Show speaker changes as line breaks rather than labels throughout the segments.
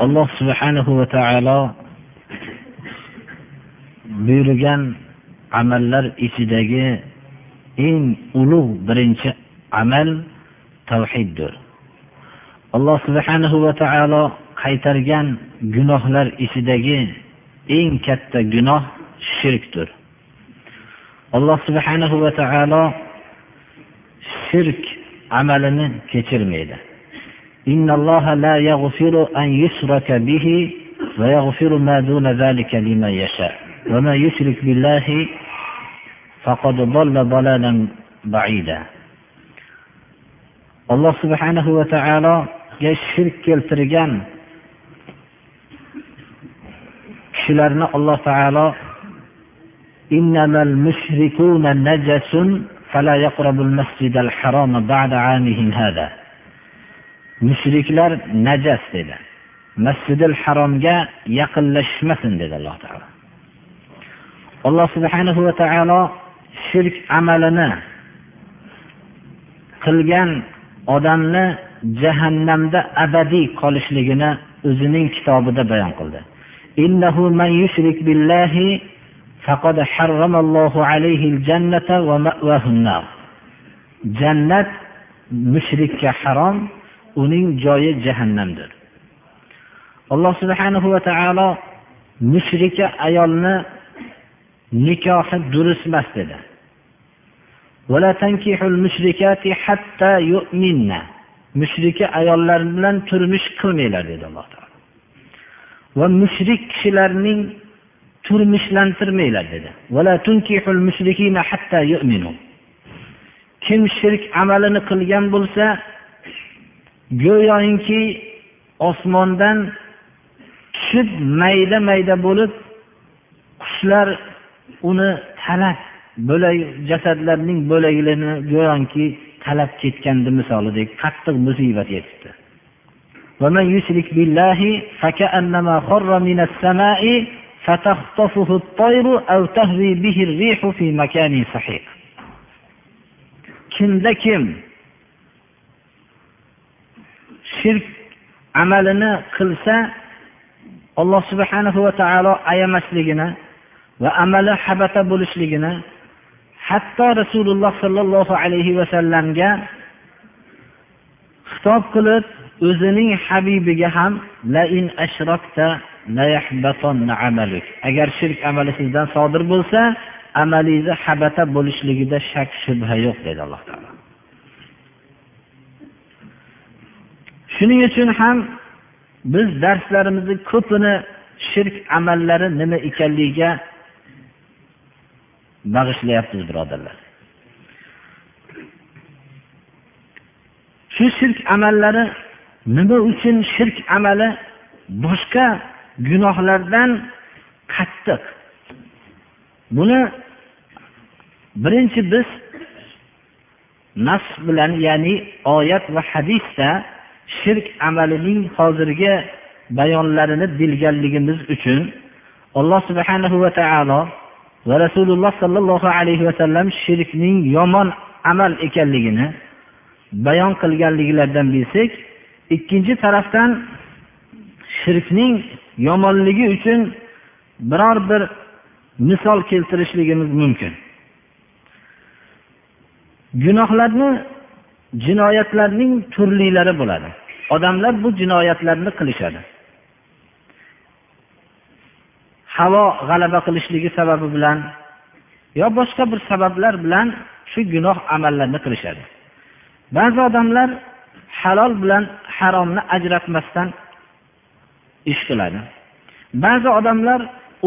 Alloh subhanahu va taolo buyurgan amallar ichidagi eng ulug' birinchi amal tavhiddir. Alloh subhanahu va taolo qaytargan gunohlar ichidagi eng katta gunoh shirkdir. Alloh subhanahu va taolo shirk amalini kechirmaydi. إن الله لا يغفر أن يشرك به ويغفر ما دون ذلك لمن يشاء. وما يشرك بالله فقد ضل ضلالا بعيدا. subhanahu va taologa shirk keltirgan kishilarni alloh taolo إنما المشركون نجس فلا يقربوا المسجد الحرام بعد عامهم هذا. Mushriklar najas dedi. Masjidil haromga yaqinlashmasin dedi alloh taolo. Alloh subhanahu va taolo shirk amalini qilgan odamni jahannamda abadiy qolishligini o'zining kitobida bayon qildi. Jannat mushrikka harom uning joyi jahannamdir. Alloh subhanahu va taolo mushrika ayolni nikohi durust emas dedi. Mushrika ayollar bilan turmush qilmanglar dedi alloh taolo. Va mushrik kishilarning turmushlantirmanglar dedi. Kim shirk amalini qilgan bo'lsa go'yoki osmondan tushib mayda mayda bo'lib qushlar uni talab bo'lak jasadlarning bo'laklarini go'yoki talab ketganda misolidek qattiq musibat yetibdi ومن يشرك بالله فكأنما خر من السماء فتخطفه الطير أو تهوي به الريح في مكان سحيق kimda kim shirk amalini qilsa alloh subhanahu va taolo ayamasligini va amali habata bo'lishligini hatto rasululloh sollallohu alayhi vasallamga xitob qilib o'zining habibiga ham agar shirk amali sizdan sodir bo'lsa amalingizni habata bo'lishligida shak shubha yo'q dedi alloh taolo. Shuning uchun ham biz darslarimizni ko'pini shirk amallari nima ekanligiga bag'ishlayapmiz birodarlar. Shu shirk amallari nima uchun shirk amali? Boshqa gunohlardan qattiq. Buni birinchi biz nas bilan ya'ni oyat va hadisda shirk amalining hozirgi bayonlarini bilganligimiz uchun alloh subhanahu va taolo va rasululloh sollallohu alayhi vasallam shirkning yomon amal ekanligini bayon qilganliklaridan bilsak ikkinchi tarafdan shirkning yomonligi uchun biror bir misol keltirishligimiz mumkin. Gunohlarni jinoyatlarning turlilari bo'ladi. Odamlar bu jinoyatlarni qilishadi. Havo g'alaba qilishligi sababi bilan yo boshqa bir sabablar bilan shu gunoh amallarni qilishadi. Ba'zi odamlar halol bilan haromni ajratmasdan ish qiladi. Ba'zi odamlar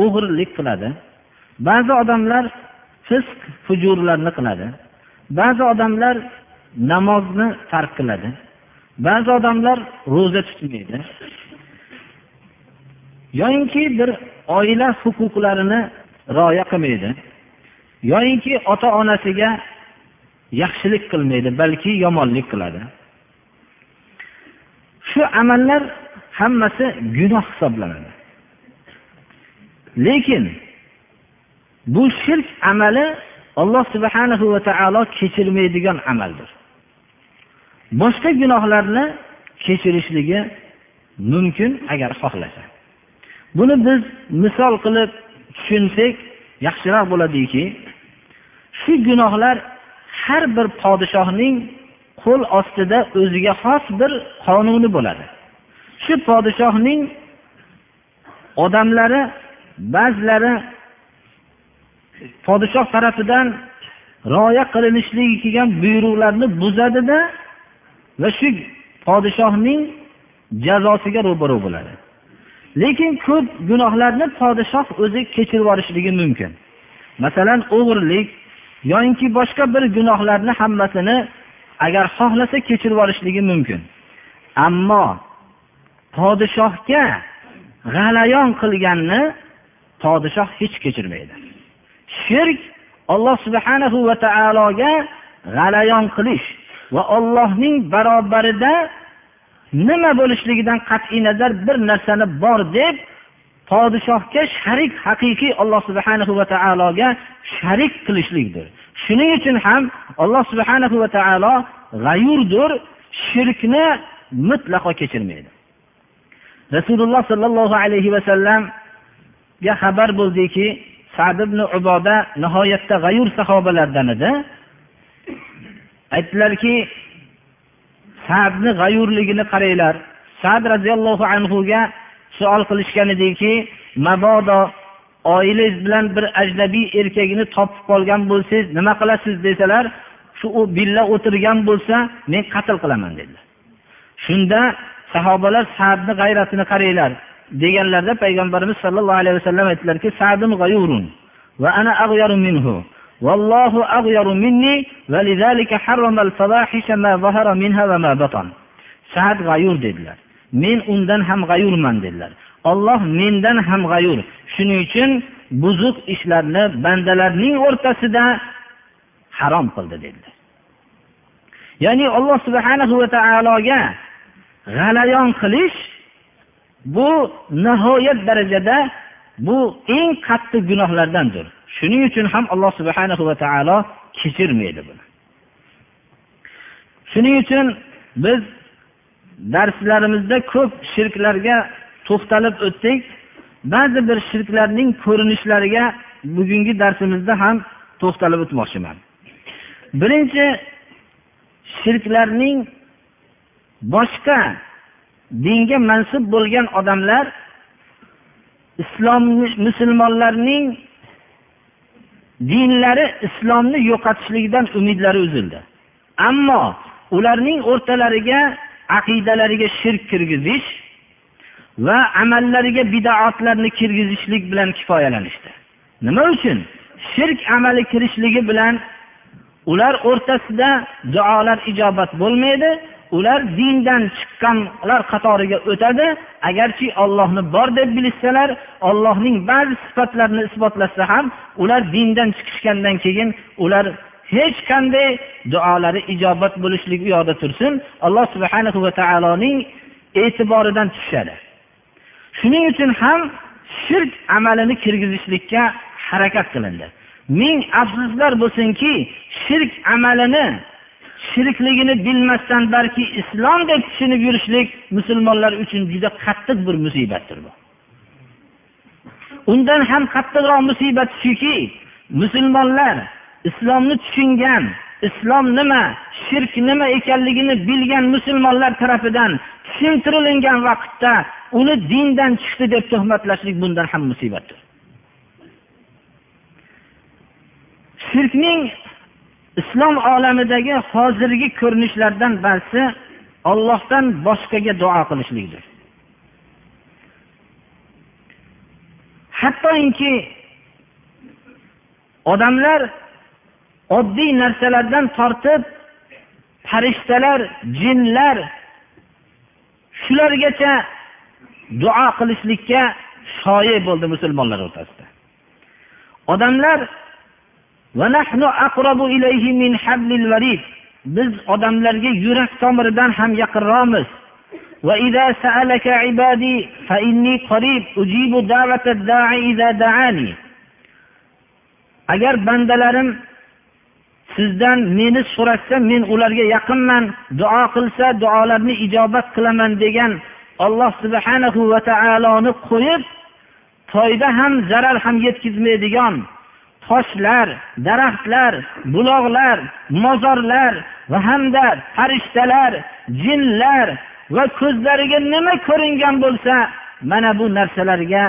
o'g'irlik qiladi. Ba'zi odamlar fisq hujurlarni qiladi. Ba'zi odamlar namozni tark qiladi. Ba'zi odamlar ro'za tutmaydi. Yoyinki bir oila huquqlarini rioya qilmaydi. Yoyinki ota onasiga yaxshilik qilmaydi balki yomonlik qiladi. Shu amallar hammasi gunoh hisoblanadi. Lekin bu shirk amali alloh subhanahu va taolo kechirmaydigan amaldir. Boshqa gunohlarni kechirishligi mumkin agar xohlasa. Buni biz misol qilib tushunsak yaxshiroq bo'ladiki shu gunohlar har bir podshohning qo'l ostida o'ziga xos bir qonuni bo'ladi. Shu podshohning odamlari ba'zilari podshoh tarafidan rioya qilinishligi kelgan buyruqlarni buzadida va shu podshohning jazosiga ro'baro bo'ladi. Lekin ko'p gunohlarni podshoh o'zi kechirib yuborishligi mumkin. Masalan o'g'irlik yoyinki boshqa bir gunohlarni hammasini agar xohlasa kechirib yuborishligi mumkin. Ammo podshohga g'alayon qilganni podshoh hech kechirmaydi. Shirk alloh subhanahu va taologa g'alayon qilish va ollohning barobarida nima bo'lishligidan qat'iy nazar bir narsani bor deb podshohga sharik haqiqiy alloh subhanahu va taologa sharik qilishlikdir. Shuning uchun ham alloh subhanahu va taolo g'ayurdir shirkni mutlaqo kechirmaydi. Rasululloh sollallohu alayhi vasallamga xabar bo'ldiki sad ibn uboda nihoyatda g'ayur sahobalardan edi. Aytdilarki sadni g'ayurligini qaranglar. Sad roziyallohu anhuga savol qilishgan ediki mabodo oilangiz bilan bir ajnabiy erkagini topib qolgan bo'lsangiz nima qilasiz desalar shu u billa o'tirgan bo'lsa men qatl qilaman dedilar. Shunda sahobalar sadni g'ayratini qaranglar deganlarida payg'ambarimiz sollallohu alayhi vasallam aytdilarki sadun g'ayurun va ana ag'yaru minhu والله أغير مني ولذلك حرم الفواحش ما ظهر منها وما بطن sad g'ayur dedilar men undan ham g'ayurman dedilar olloh mendan ham g'ayur shuning uchun buzuq ishlarni bandalarning o'rtasida harom qildi dedilar ya'ni alloh subhanahu va taologa g'alayon qilish bu nihoyat darajada bu eng qattiq gunohlardandir Shuning uchun ham alloh subhana va taolo kechirmaydi buni. Shuning uchun biz darslarimizda ko'p shirklarga to'xtalib o'tdik. Ba'zi bir shirklarning ko'rinishlariga bugungi darsimizda ham to'xtalib o'tmoqchiman. Birinchi shirklarning boshqa dinga mansub bo'lgan odamlar islom musulmonlarning dinlari islomni yo'qotishligidan umidlari uzildi. Ammo ularning o'rtalariga aqidalariga shirk kirgizish va amallariga bidoatlarni kirgizishlik bilan kifoyalanishdi. Nima uchun? Shirk amali kirishligi bilan ular o'rtasida duolar ijobat bo'lmaydi ular dindan chiqqanlar qatoriga o'tadi. Agarchi ollohni bor deb bilishsalar ollohning ba'zi sifatlarini isbotlashsa ham ular dindan chiqishgandan keyin ular hech qanday duolari ijobat bo'lishligi u yoqda tursin alloh subhana va taoloning e'tiboridan tushadi. Shuning uchun ham shirk amalini kirgizishlikka harakat qilindi. Ming afsuslar bo'lsinki shirk amalini shirkligini bilmasdan balki islom deb tushunib yurishlik musulmonlar uchun juda qattiq bir musibatdir bu. Undan ham qattiqroq musibat shuki musulmonlar islomni tushungan islom nima shirk nima ekanligini bilgan musulmonlar tarafidan tushuntirilingan vaqtda uni dindan chiqdi deb tuhmatlashlik bundan ham musibatdir. Shirkning islom olamidagi hozirgi ko'rinishlardan ba'zisi ollohdan boshqaga duo qilishlikdir. Hattoki odamlar oddiy narsalardan tortib farishtalar jinlar shulargacha duo qilishlikka shoyi bo'ldi musulmonlar o'rtasida. Odamlar biz odamlarga yurak tomiridan ham yaqinroqmiz. Agar bandalarim sizdan meni so'rashsa men ularga yaqinman duo qilsa duolarni ijobat qilaman degan alloh subhanahu va taoloni qo'yib foyda ham zarar ham yetkazmaydigan toshlar daraxtlar buloqlar mozorlar va hamda farishtalar jinlar va ko'zlariga nima ko'ringan bo'lsa mana bu narsalarga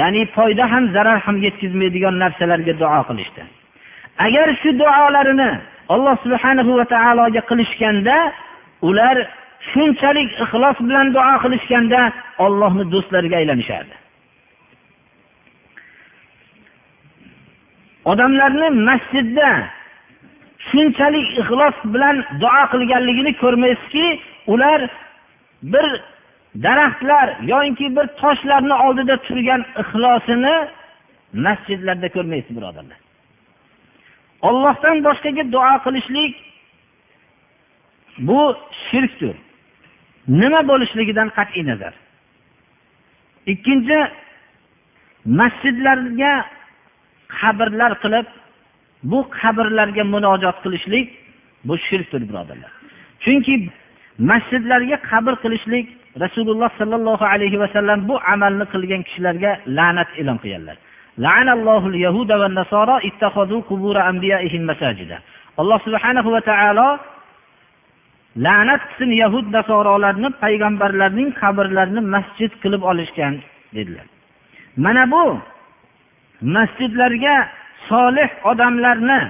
ya'ni foyda ham zarar ham yetkazmaydigan narsalarga duo qilishdi. Agar shu duolarini alloh subhanahu va taologa qilishganda ular shunchalik ixlos bilan duo qilishganda ollohni do'stlariga aylanishardi. Odamlarni masjidda shunchalik ixlos bilan duo qilganligini ko'rmaysizki ular bir daraxtlar yoki bir toshlarni oldida turgan ixlosini masjidlarda ko'rmaysiz birodarlar ollohdan boshqaga duo qilishlik bu shirkdir. Nima bo'lishligidan qat'iy nazar. Ikkinchi masjidlarga qabrlar qilib bu qabrlarga munojot qilishlik bu shirkdir birodarlar. Chunki masjidlarga qabr qilishlik rasululloh sollallohu alayhi vasallam bu amalni qilgan kishilarga la'nat e'lon qilganlar. Alloh subhanahu va taolo la'nat qilsin yahud nasorolarni payg'ambarlarning qabrlarini masjid qilib olishgan dedilar. Mana bu masjidlarga solih odamlarni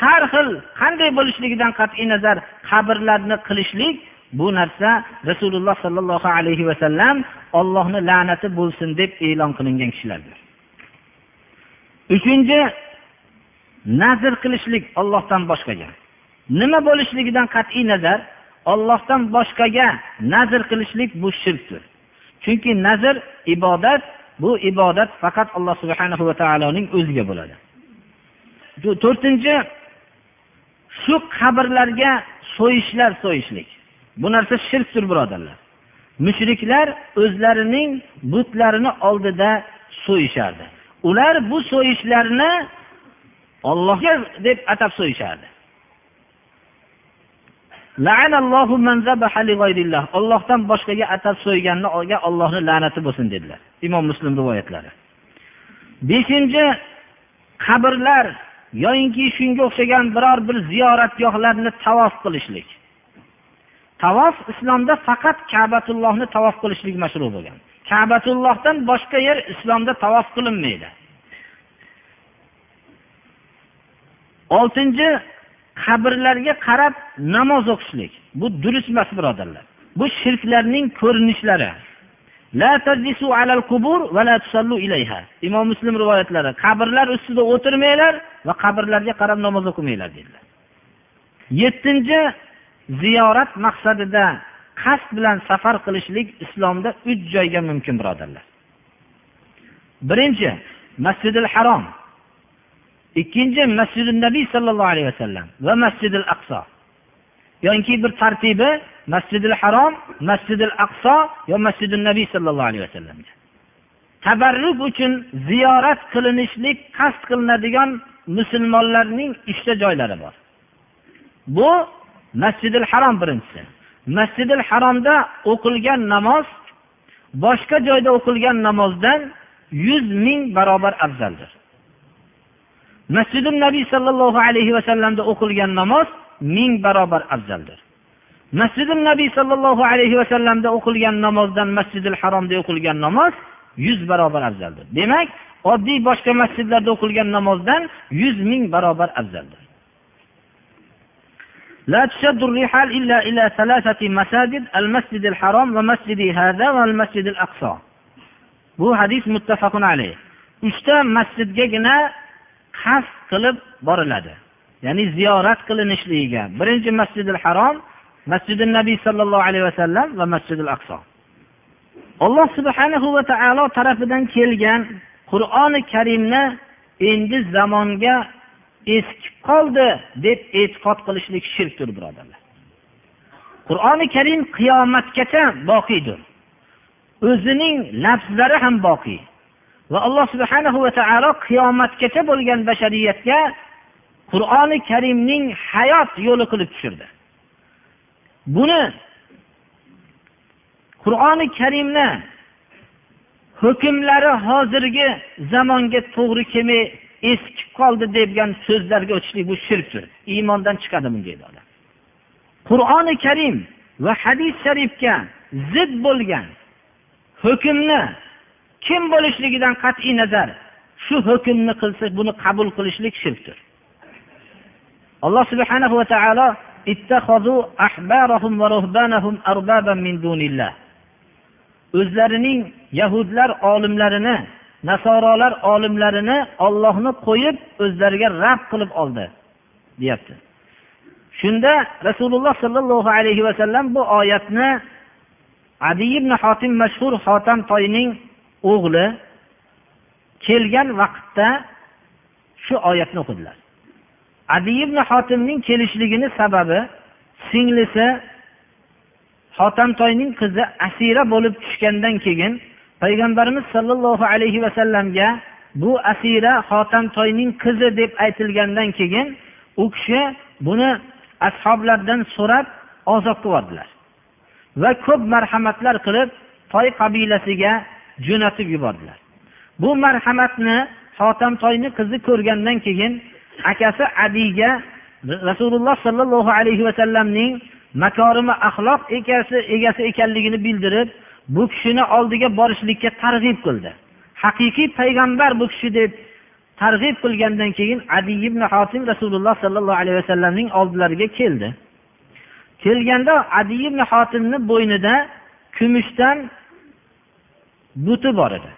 har xil qanday bo'lishligidan qat'iy nazar qabrlarni qilishlik bu narsa rasululloh sollallohu alayhi vasallam ollohni la'nati bo'lsin deb e'lon qilingan kishilardir. Uchinchi nazr qilishlik ollohdan boshqaga. Nima bo'lishligidan qat'iy nazar ollohdan boshqaga nazr qilishlik bu shirkdir. Chunki nazr ibodat bu ibodat faqat alloh subhana va taoloning o'ziga bo'ladi. To'rtinchi shu qabrlarga so'yishlar so'yishlik. Bu narsa shirkdir birodarlar. Mushriklar o'zlarining butlarini oldida so'yishardi. Ular bu so'yishlarni ollohga deb atab so'yishardi. Ollohdan boshqaga atab so'yganni ollohni la'nati bo'lsin dedilar. Imom muslim rivoyatlari. Beshinchi qabrlar yoyinki shunga o'xshagan biror bir ziyoratgohlarni tavof qilishlik. Tavof islomda faqat kabatullohni tavof qilishlik mashru bo'lgan. Kabatullohdan boshqa yer islomda tavof qilinmaydi. Oltinchi qabrlarga qarab namoz o'qishlik. Bu durust emas birodarlar. Bu shirklarning ko'rinishlari. Imom muslim rivoyatlari qabrlar ustida o'tirmanglar va qabrlarga qarab namoz o'qimanglar dedilar. Yettinchi ziyorat maqsadida qasd bilan safar qilishlik islomda uch joyga mumkin birodarlar. Birinchi masjidil harom. Ikkinchi masjidi nabiy sollallohu alayhi vasallam va masjidil aqso yoki bir tartibi masjidil harom masjidil aqso yo masjidi nabiy sollallohu alayhi vasallamga tabarruk uchun ziyorat qilinishlik qasd qilinadigan musulmonlarning uchta joylari bor. Bu masjidil harom birinchisi. Masjidil haromda o'qilgan namoz boshqa joyda o'qilgan namozdan yuz ming barobar afzaldir. masjidi nabiy sollallohu alayhi vasallamda o'qilgan namoz ming barobar afzaldir masjidi nabiy sollallohu alayhi vasallamda o'qilgan namozdan masjidil haromda o'qilgan namoz yuz barobar afzaldir demak oddiy boshqa masjidlarda o'qilgan namozdan yuz ming barobar afzaldir لا تشد الرحال إلا إلى ثلاثة مساجد المسجد الحرام ومسجد هذا والمسجد الأقصى bu hadis muttafaqun alayh uchta masjidgagina qasd qilib boriladi. Ya'ni ziyorat qilinishligiga birinchi masjidil harom masjidi nabiy sollallohu alayhi vasallam va masjidil aqso. Alloh subhanahu va taolo tarafidan kelgan qur'oni karimni endi zamonga eskib qoldi deb e'tiqod qilishlik shirkdir birodarlar. Qur'oni karim qiyomatgacha boqiydir o'zining lafzlari ham boqiy. Va alloh subhanahu va taolo qiyomatgacha bo'lgan bashariyatga qur'oni karimning hayot yo'li qilib tushirdi. Buni qur'oni karimni hukmlari hozirgi zamonga to'g'ri kelmay eskib qoldi degan so'zlarga o'tishlik bu shirkdir. Iymondan chiqadi bunday odam. Qur'oni karim va hadis sharifga zid bo'lgan hukmni kim bo'lishligidan qat'iy nazar shu hukmni qilsa buni qabul qilishlik shirkdir. Alloh subhanahu va taolo o'zlarining yahudlar olimlarini nasorolar olimlarini ollohni qo'yib o'zlariga rab qilib oldi deyapti. Shunda rasululloh sollallohu alayhi vasallam bu oyatni adi ibn hotim mashhur hotam toyning o'g'li kelgan vaqtda shu oyatni o'qidilar. Adi ibn hotimning kelishligini sababi singlisi hotamtoyning qizi asira bo'lib tushgandan keyin payg'ambarimiz sollallohu alayhi vasallamga bu asira hotamtoyning qizi deb aytilgandan keyin u kishi buni ashoblardan so'rab ozod qilib va ko'p marhamatlar qilib toy qabilasiga jo'natib yubordilar. Bu marhamatni hotamtoyni qizi ko'rgandan keyin akasi adiyga rasululloh sollallohu alayhi vasallamning makorimi axloq egasi egasi ekanligini bildirib bu kishini oldiga borishlikka targ'ib qildi. Haqiqiy payg'ambar bu kishi deb targ'ib qilgandan keyin adi ibn hotim rasululloh sollallohu alayhi vasallamning oldilariga keldi. Kelganda adi ibn hotimni bo'ynida kumushdan buti bor edi.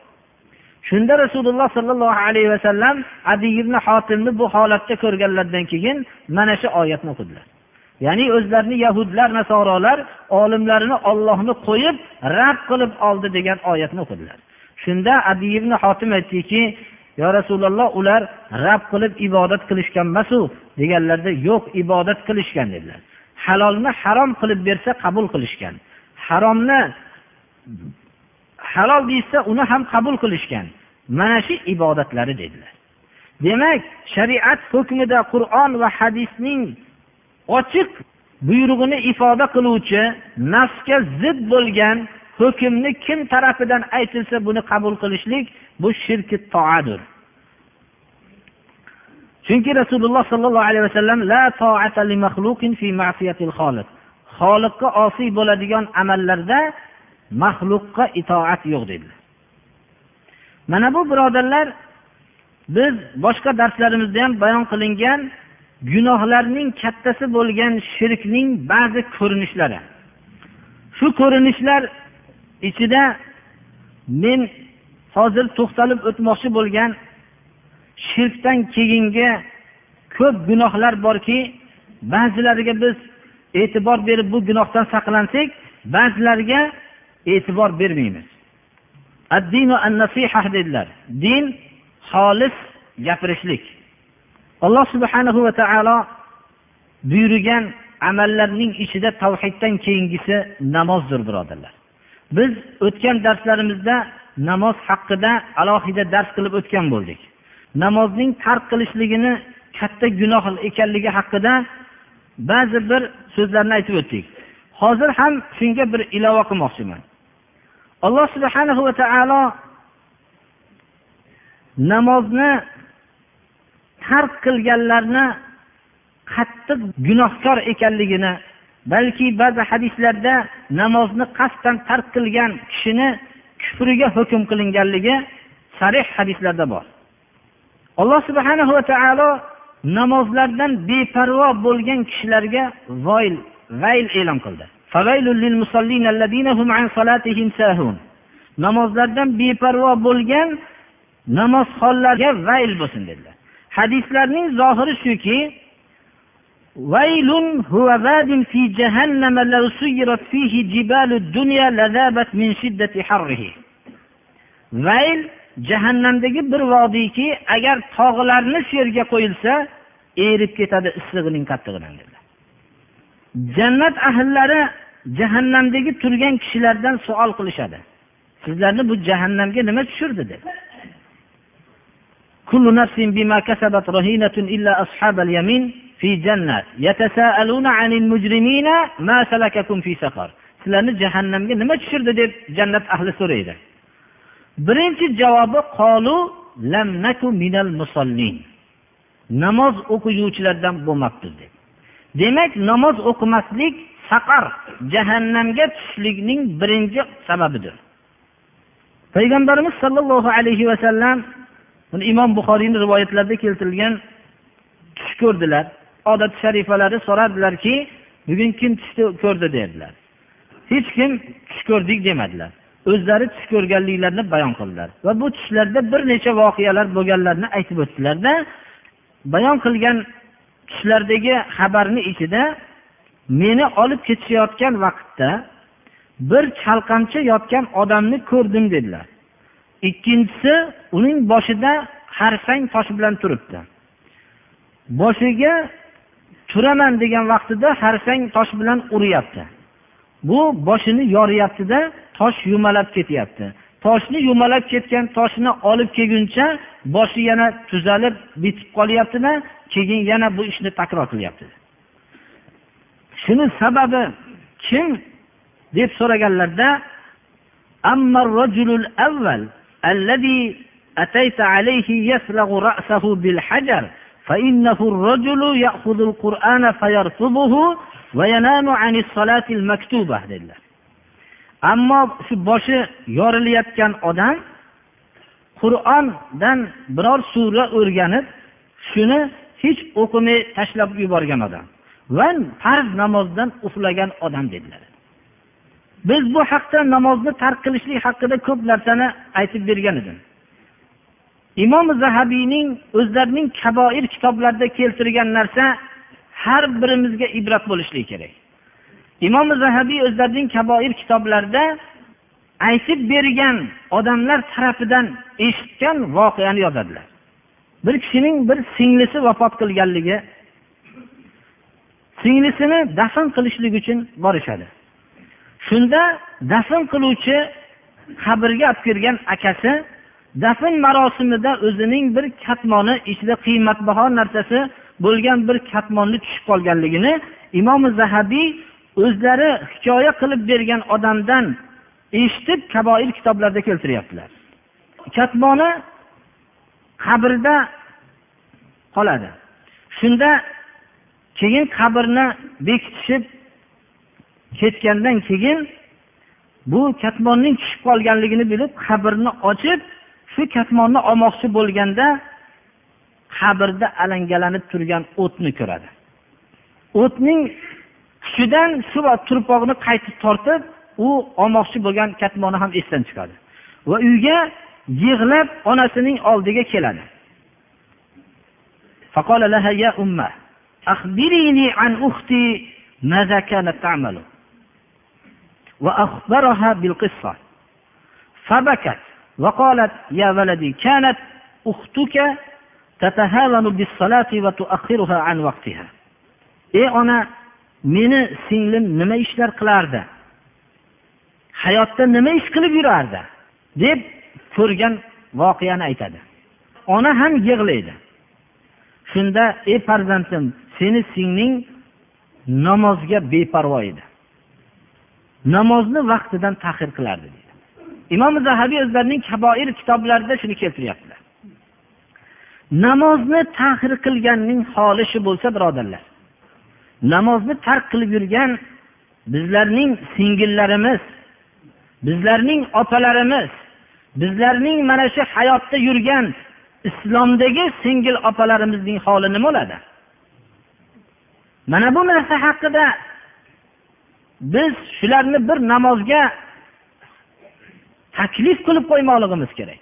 Shunda rasululloh sollallohu alayhi vasallam adi ibn hotimni bu holatda ko'rganlaridan keyin mana shu oyatni o'qidilar. Ya'ni o'zlarini yahudlar nasorolar olimlarini ollohni qo'yib rad qilib oldi degan oyatni o'qidilar. Shunda adi ibn hotim aytdiki yo rasululloh ular rab qilib ibodat qilishgan emasu deganlarida yo'q ibodat qilishgan dedilar. Halolni harom qilib bersa qabul qilishgan. Haromni halol deyishsa uni ham qabul qilishgan. Mana shu ibodatlari dedilar. Demak shariat hukmida qur'on va hadisning ochiq buyrug'ini ifoda qiluvchi nafsga zid bo'lgan hukmni kim tarafidan aytilsa buni qabul qilishlik bu shirki toadir. Chunki rasululloh sollallohu alayhi vasallam la fi ma'siyatil xoliqqa osiy bo'ladigan amallarda maxluqqa itoat yo'q dedilar. Mana bu birodarlar biz boshqa darslarimizda ham bayon qilingan gunohlarning kattasi bo'lgan shirkning ba'zi ko'rinishlari. Shu ko'rinishlar ichida men hozir to'xtalib o'tmoqchi bo'lgan shirkdan keyingi ko'p gunohlar borki ba'zilariga biz e'tibor berib bu gunohdan saqlansak ba'zilariga e'tibor bermaymiz. Dedilar. Din xolis gapirishlik. Alloh subhanahu va taolo buyurgan amallarning ichida tavhiddan keyingisi namozdir birodarlar. Biz o'tgan darslarimizda namoz haqida alohida dars qilib o'tgan bo'ldik. Namozning tark qilishligini katta gunoh ekanligi haqida ba'zi bir so'zlarni aytib o'tdik. Hozir ham shunga bir ilova qilmoqchiman. Alloh subhanahu va taolo namozni tark qilganlarni qattiq gunohkor ekanligini balki ba'zi hadislarda namozni qasddan tark qilgan kishini kufriga hukm qilinganligi sarih hadislarda bor. Alloh subhana va taolo namozlardan beparvo bo'lgan kishilarga voyl vayl e'lon qildi. namozlardan beparvo bo'lgan namozxonlarga vayl bo'lsin dedilar. Hadislarning zohiri shuki vaylun huwa vadin fi jahannama law suyirat fihi jibalu dunya ladabat min shiddati harrihi. Vayl jahannamdagi bir vodiyki agar tog'larni shu yerga qo'yilsa erib ketadi issig'ining qattig'idan dedilar. Jannat ahllari jahannamdagi turgan kishilardan savol qilishadi sizlarni bu jahannamga nima tushirdi deb كل نفس بما كسبت رهينة إلا أصحاب اليمين في جنة يتساءلون عن المجرمين ما سلككم في سقر sizlarni jahannamga nima tushirdi deb jannat ahli so'raydi birinchi javobi qolu lam naku minal musallin namoz o'qiguvchilardan bo'lmabmiz deb demak namoz o'qimaslik saqar jahannamga tushishlikning birinchi sababidir. Payg'ambarimiz sollallohu alayhi vasallam buni imom buxoriyni rivoyatlarida keltirilgan tush ko'rdilar. Odat sharifalari so'radilarki bugun kim tushni ko'rdi? dedilar. Hech kim tush ko'rdik demadilar. O'zlari tush ko'rganliklarini bayon qildilar va bu tushlarda bir necha voqealar bo'lganlarini aytib o'tdilarda bayon qilgan tushlardagi xabarni ichida meni olib ketishayotgan vaqtda bir chalqancha yotgan odamni ko'rdim dedilar. Ikkinchisi uning boshida harsang tosh bilan turibdi. Boshiga turaman degan vaqtida harsang tosh bilan uryapti bu boshini yoryaptida tosh yumalab ketyapti. Toshni yumalab ketgan toshni olib kelguncha boshi yana tuzalib bitib qolyaptida keyin yana bu ishni takror qilyapti. shuni sababi kim deb so'raganlarda الذي أتيت عليه يسلغ رأسه بالحجر فإنه الرجل يأخذ القرآن فيرفضه وينام عن الصلاة المكتوبة dedilar ammo shu boshi yorilayotgan odam qur'ondan biror sura o'rganib shuni hech o'qimay tashlab yuborgan odam Va farz namozdan uxlagan odam dedilar. Biz bu haqda namozni tark qilishlik haqida ko'p narsani aytib bergan edim. Imom zahabiyning o'zlarining kaboir kitoblarida keltirgan narsa har birimizga ibrat bo'lishligi kerak. Imom zahabiy o'zlarining kaboir kitoblarida aytib bergan odamlar tarafidan eshitgan voqeani yozadilar. Bir kishining bir singlisi vafot qilganligi singlisini dafn qilishlik uchun borishadi. Shunda dafn qiluvchi qabrga olib kirgan akasi dafn marosimida o'zining bir katmoni ichida qiymatbaho narsasi bo'lgan bir katmonni tushib qolganligini imom zahabiy o'zlari hikoya qilib bergan odamdan eshitib kaboir kitoblarida keltiryaptilar. Katmoni qabrda qoladi. Shunda keyin qabrni bekitishib ketgandan keyin bu katmonning tushib qolganligini bilib qabrni ochib shu katmonni olmoqchi bo'lganda qabrda alangalanib turgan o'tni ko'radi. O'tning kuchidan shu turpoqni qaytib tortib u olmoqchi bo'lgan katmoni ham esdan chiqadi. Va uyga yig'lab onasining oldiga keladi. فقال لها يا أمة أخبريني عن أختي ماذا كانت تعمل وأخبرها بالقصة فبكت وقالت يا ولدي كانت أختك تتهاون بالصلاة وتؤخرها عن وقتها ey ona meni singlim nima ishlar qilardi hayotda nima ish qilib yurardi deb ko'rgan voqeani aytadi ona ham yig'laydi shunda ey farzandim seni singling namozga beparvo edi. Namozni vaqtidan tahir qilardi deydi imom zahabiy o'zlarining kaboir kitoblarida shuni keltiryaptilar. Namozni tahir qilganning holi shu bo'lsa birodarlar. Namozni tark qilib yurgan bizlarning singillarimiz bizlarning opalarimiz bizlarning mana shu hayotda yurgan islomdagi singil opalarimizning holi nima bo'ladi? Mana bu narsa haqida biz shularni bir namozga taklif qilib qo'ymoqligimiz kerak.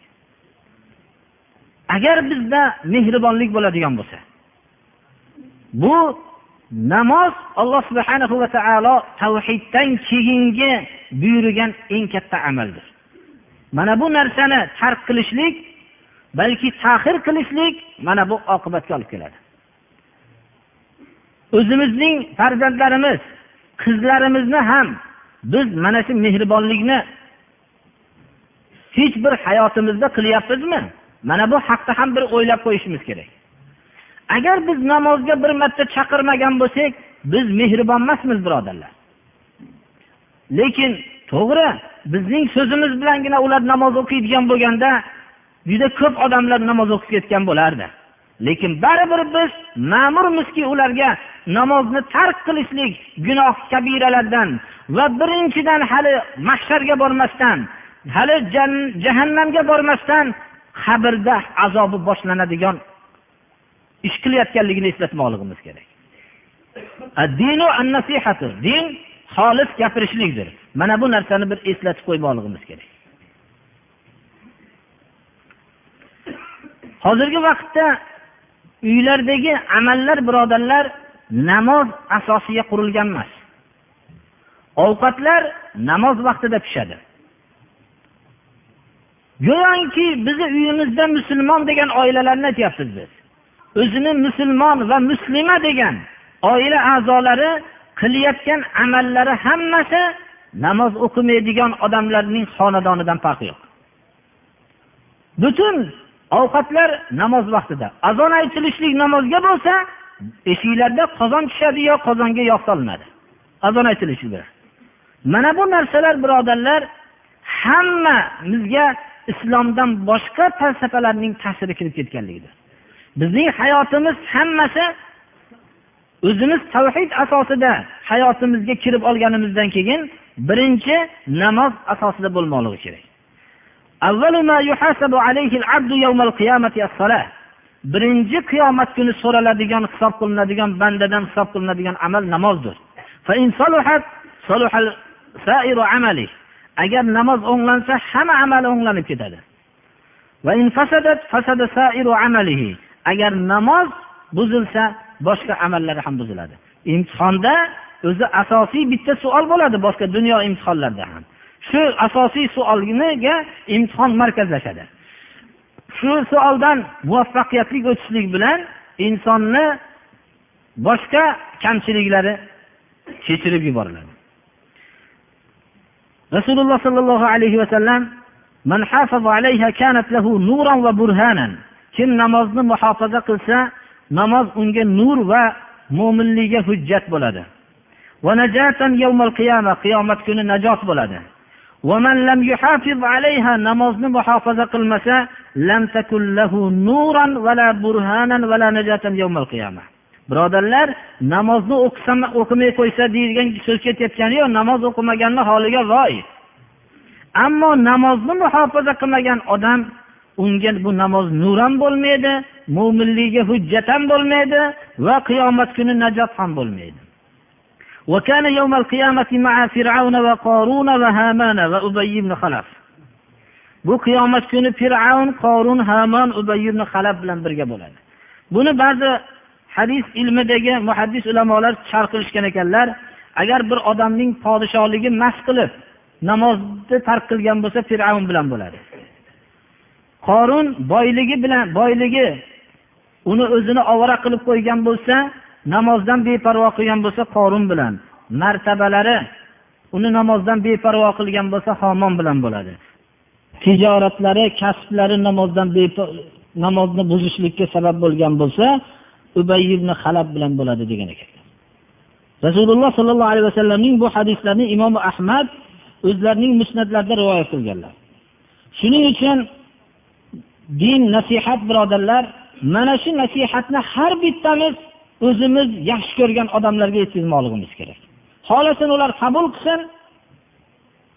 Agar bizda mehribonlik bo'ladigan bo'lsa bu namoz alloh subhanahu va taolo tavhiddan keyingi buyurgan eng katta amaldir. Mana bu narsani tark qilishlik balki tahir qilishlik mana bu oqibatga olib keladi. O'zimizning farzandlarimiz qizlarimizni ham biz mana shu mehribonlikni hech bir hayotimizda qilyapmizmi? Mana bu haqda ham bir o'ylab qo'yishimiz kerak. Agar biz namozga bir marta chaqirmagan bo'lsak biz mehribon emasmiz birodarlar. Lekin to'g'ri bizning so'zimiz bilangina ular namoz o'qiydigan bo'lganda juda ko'p odamlar namoz o'qib ketgan bo'lardi. Lekin baribir biz ma'murmizki ularga namozni tark qilishlik gunoh kabiralardan va birinchidan hali mahsharga bormasdan hali jahannamga bormasdan qabrda azobi boshlanadigan ish qilayotganligini eslatmoqligimiz kerak. Din xolis gapirishlikdir. Mana bu narsani bir eslatib qo'ymoqligimiz kerak. Hozirgi vaqtda uylardagi amallar birodarlar namoz asosiga qurilgan emas. Ovqatlar namoz vaqtida pishadi. Go'yoki bizni uyimizda musulmon degan oilalarni aytyapmiz biz. O'zini musulmon va muslima degan oila a'zolari qilayotgan amallari hammasi namoz o'qimaydigan odamlarning xonadonidan farqi yo'q. Butun ovqatlar namoz vaqtida. Azon aytilishlik namozga bo'lsa eshiklarda qozon tushadi yo qozonga yog' solinadi azon aytilishi bilan mana bu narsalar birodarlar hammamizga islomdan boshqa falsafalarning ta'siri kirib ketganligidir. Bizning hayotimiz hammasi o'zimiz tavhid asosida hayotimizga kirib olganimizdan keyin birinchi namoz asosida bo'lmoqligi kerak. Birinchi qiyomat kuni so'raladigan hisob qilinadigan bandadan hisob qilinadigan amal namozdir. Agar namoz o'nglansa hamma amali o'nglanib ketadi. Agar namoz buzilsa boshqa amallari ham buziladi. Imtihonda o'zi asosiy bitta savol bo'ladi boshqa dunyo imtihonlarida ham. Shu asosiy savolga imtihon markazlashadi. Shu savoldan muvaffaqiyatli o'tishlik bilan insonni boshqa kamchiliklari kechirib yuboriladi. Rasululloh sollallohu alayhi vasallam kim namozni muhofaza qilsa namoz unga nur va mo'minlikka hujjat bo'ladi. Qiyomat kuni najot bo'ladi. Namozni muhofaza qilmasa birodarlar namozni o'qisam o'qimay qo'ysa deyilgan so'z ketayotgani yo'q namoz o'qimaganni holiga voy ammo namozni muhofaza qilmagan odam unga bu namoz nur ham bo'lmaydi mo'minligiga hujjat ham bo'lmaydi va qiyomat kuni najot ham bo'lmaydi. وكان يوم القيامة مع فرعون وقارون وهامان وأبي بن خلف bu qiyomat kuni fir'avn qorun hamon ubay ibn halab bilan birga bo'ladi buni ba'zi hadis ilmidagi muhaddis ulamolar sharh qilishgan ekanlar agar bir odamning podshohligi mast qilib namozni tark qilgan bo'lsa fir'avn bilan bo'ladi qorun boyligi bilan boyligi uni o'zini ovora qilib qo'ygan bo'lsa namozdan beparvo qilgan bo'lsa qorun bilan martabalari uni namozdan beparvo qilgan bo'lsa homon bilan bo'ladi. Tijoratlari kasblari namozdan namozni buzishlikka sabab bo'lgan bo'lsa ubay ibn halab bilan bo'ladi degan ekanlar. Rasululloh sollallohu alayhi vasallamning bu hadislarni imom ahmad o'zlarining musnatlarida rivoyat qilganlar. Shuning uchun din nasihat birodarlar mana shu nasihatni har bittamiz o'zimiz yaxshi ko'rgan odamlarga yetkazmoqligimiz kerak. Xohlasin ular qabul qilsin.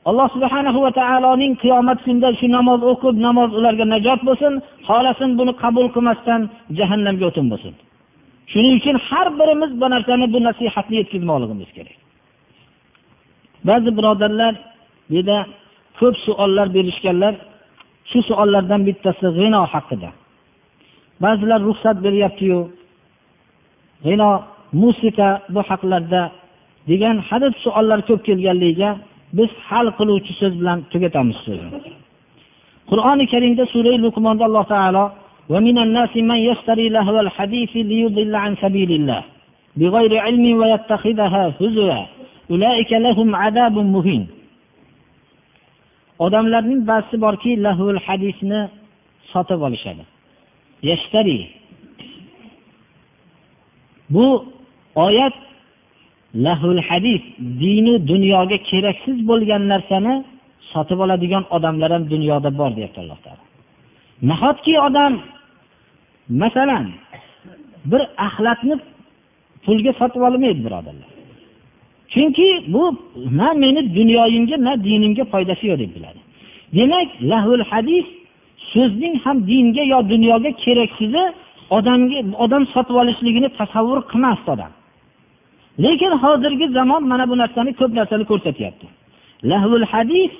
Alloh subhanahu va taoloning qiyomat kunida shu namoz o'qib namoz ularga najot bo'lsin xohlasin buni qabul qilmasdan jahannamga o'tin bo'lsin. Shuning uchun har birimiz bu narsani bu nasihatni yetkazmoqligimiz kerak. Ba'zi birodarlar buyerda ko'p savollar berishganlar shu savollardan bittasi g'ino haqida. Ba'zilar ruxsat beryaptiyu g'ino musiqa bu haqlarda degan hadeb savollar ko'p kelganligiga biz hal qiluvchi so'z bilan tugatamiz so'zni qur'oni karimda sura luqmonda alloh taolo ومن الناس من يشتري لهو الحديث ليضل عن سبيل الله بغير علم ويتخذها هزوا أولئك لهم عذاب مهين odamlarning ba'zisi borki lahul hadisni sotib olishadi yashtari bu oyat lahul hadis dini dunyoga keraksiz bo'lgan narsani sotib oladigan odamlar ham dunyoda bor deyapti alloh taolo. Nahotki odam masalan bir axlatni pulga sotib olmaydi birodarlar? Chunki bu na meni dunyoyimga na dinimga foydasi yo'q deb biladi. Demak lahul hadis so'zning ham dinga yo dunyoga keraksizi odamga odam sotib olishligini tasavvur qilmasdi odam. Lekin hozirgi zamon mana bu narsani ko'p narsani ko'rsatyapti. Lahvul hadis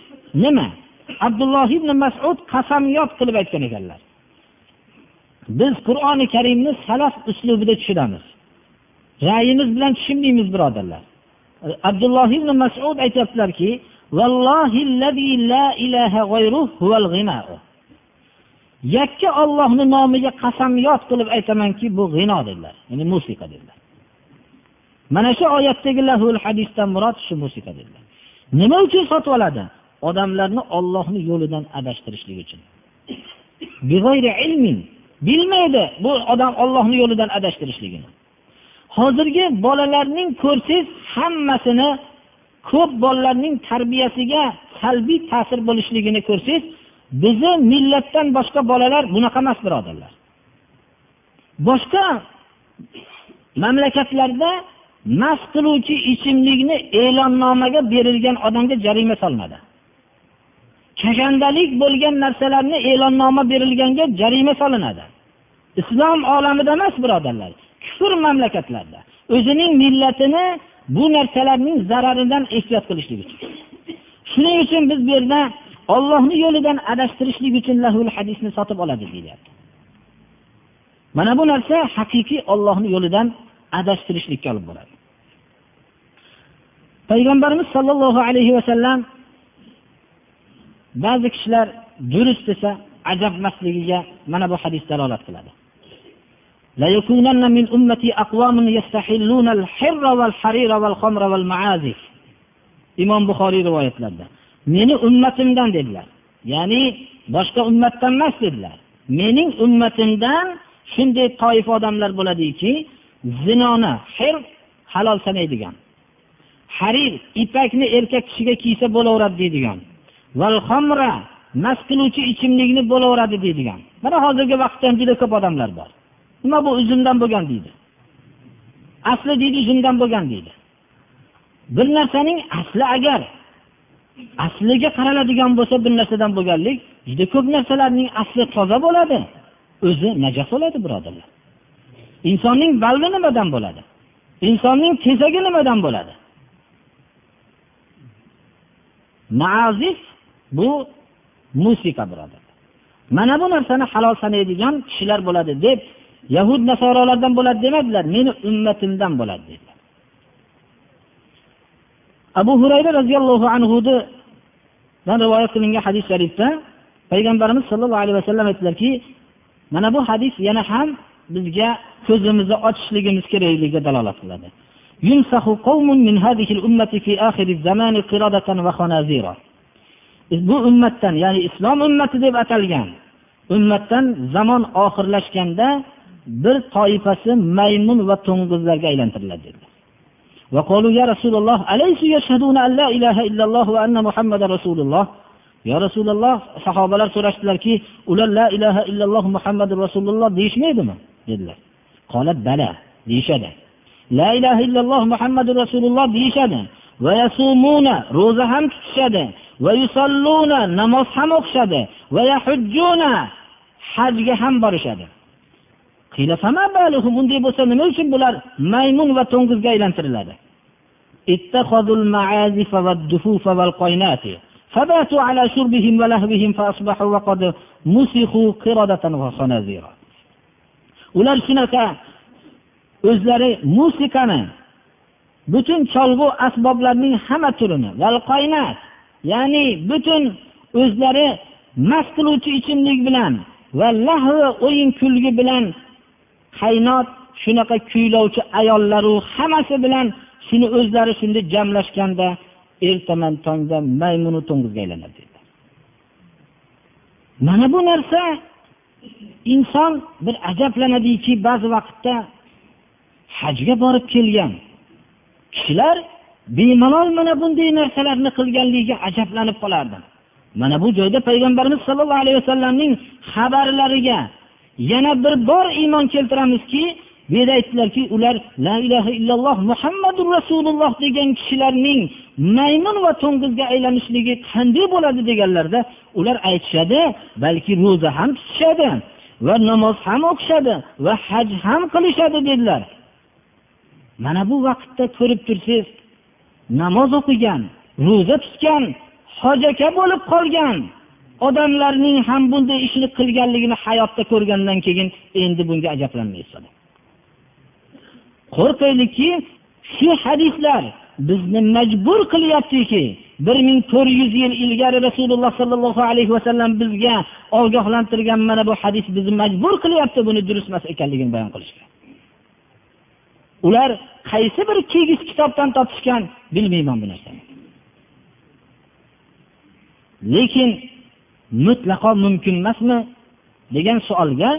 nima? Abdulloh ibn masud qasamyod qilib aytgan ekanlar. Biz qur'oni karimni salaf uslubida tushunamiz ra'yimiz bilan tushunmaymiz birodarlar. Abdulloh ibn masud aytyaptilarki yakka ollohni nomiga qasamyod qilib aytamanki bu g'ino dedilar. Ya'ni musiqa dedilar. Mana shu oyatdagi lahul hadisdan murod shu musiqa dedilar. Nima uchun sotib oladi? Odamlarni ollohni yo'lidan adashtirishlik uchun. Bilmaydi bu odam ollohni yo'lidan adashtirishligini. Hozirgi bolalarning ko'rsangiz hammasini ko'p bolalarning tarbiyasiga salbiy ta'sir bo'lishligini ko'rsangiz bizni millatdan boshqa bolalar bunaqa emas birodarlar. Boshqa mamlakatlarda mast qiluvchi ichimlikni e'lonnomaga berilgan odamga jarima solmadi. Kashandalik bo'lgan narsalarni e'lonnoma berilganga jarima solinadi. Islom olamida emas birodarlar kufr mamlakatlarda o'zining millatini bu narsalarning zararidan ehtiyot qilishlik uchun. Shuning uchun biz bu yerda ollohni yo'lidan adashtirishlik uchun lahul hadisni sotib oladi deyilyapti mana bu narsa haqiqiy ollohni yo'lidan adashtirishlikka olib boradi payg'ambarimiz sollallohu alayhi vasallam ba'zi kishilar durust desa ajab emasligiga mana bu hadis dalolat qiladi ليكونن من أمتي أقوام يستحلون الحر والحرير والخمر والمعازف imom buxoriy rivoyatlarida meni ummatimdan dedilar. Ya'ni boshqa ummatdan emas dedilar. Mening ummatimdan shunday toifa odamlar bo'ladiki zinoni hir halol sanaydigan. Harir ipakni erkak kishiga kiysa bo'laveradi deydigan. Valhomra mast qiluvchi ichimlikni bo'laveradi deydigan. Mana hozirgi vaqtda ham juda ko'p odamlar bor. Nima bu uzumdan bo'lgan deydi. Asli deydi uzumdan bo'lgan deydi. Bir narsaning asli agar asliga qaraladigan bo'lsa bir narsadan bo'lganlik juda ko'p narsalarning asli toza bo'ladi. O'zi najos bo'ladi birodarlar. Insonning balli nimadan bo'ladi? Insonning tezagi nimadan bo'ladi? Nazif bu musiqa birodarlar. Mana bu narsani halol sanaydigan kishilar bo'ladi deb yahud nasorolardan bo'ladi demadilar meni ummatimdan bo'ladi dedilar. Abu hurayra roziyallohu anhudan rivoyat qilingan hadis sharifda payg'ambarimiz sollallohu alayhi vasallam aytdilarki mana bu hadis yana ham bizga ko'zimizni ochishligimiz kerakligiga dalolat qiladi. Bu ummatdan ya'ni islom ummati deb atalgan ummatdan zamon oxirlashganda bir toifasi maymun va to'ng'izlarga aylantiriladi dedilar وقالوا يا رسول الله أليس يشهدون أن لا إله إلا الله وأن محمد رسول الله؟ يا رسول الله صحابة سرشت لكي أولا لا إله إلا الله محمد رسول الله ديش ميدما قالت بلى. ديش دا. لا إله إلا الله محمد رسول الله ديش دا. ويصومون روزهم تتشد ويصلون نمصهم أخشد. ويحجون حجه هم برشد. qiyla fama baluhum unday bo'lsa nima uchun bular maymun va to'ng'izga aylantiriladi فباتوا على شربهم ولهوهم فأصبحوا وقد مسخوا قردة وخنازيرا ular shunaqa o'zlari musiqani butun cholg'u asboblarning hamma turini ya'ni butun o'zlari mast qiluvchi ichimlik bilan va lahvi o'yin kulgi bilan qaynot shunaqa kuylovchi ayollaru hammasi bilan shuni o'zlari shunday jamlashganda ertaman tongda maymunu to'ng'izga aylanadi mana bu narsa inson bir ajablanadiki ba'zi vaqtda hajga borib kelgan. Kishilar bemalol mana bunday narsalarni qilganligiga ajablanib qolardi. Mana bu joyda payg'ambarimiz sollallohu alayhi vasallamning xabarlariga yana bir bor iymon keltiramizki bu yerda aytdilarki ular la ilaha illalloh muhammadu rasululloh degan kishilarning maymun va to'ng'izga aylanishligi qanday bo'ladi deganlarda ular aytishadi balki ro'za ham tutishadi va namoz ham o'qishadi va haj ham qilishadi dedilar. Mana bu vaqtda ko'rib tursangiz namoz o'qigan ro'za tutgan hojaka bo'lib qolgan odamlarning ham bunday ishni qilganligini hayotda ko'rgandan keyin endi bunga ajablanmaysiz. Qo'rqaylikki shu hadislar bizni majbur qilyaptiki bir ming to'rt yuz yil ilgari rasululloh sollallohu alayhi vasallam bizga ogohlantirgan mana bu hadis bizni majbur qilyapti buni durust emas ekanligini bayon qilishga. Ular qaysi bir kigiz kitobdan topishgan bilmayman bu narsani. Lekin mutlaqo mumkin emasmi degan savolga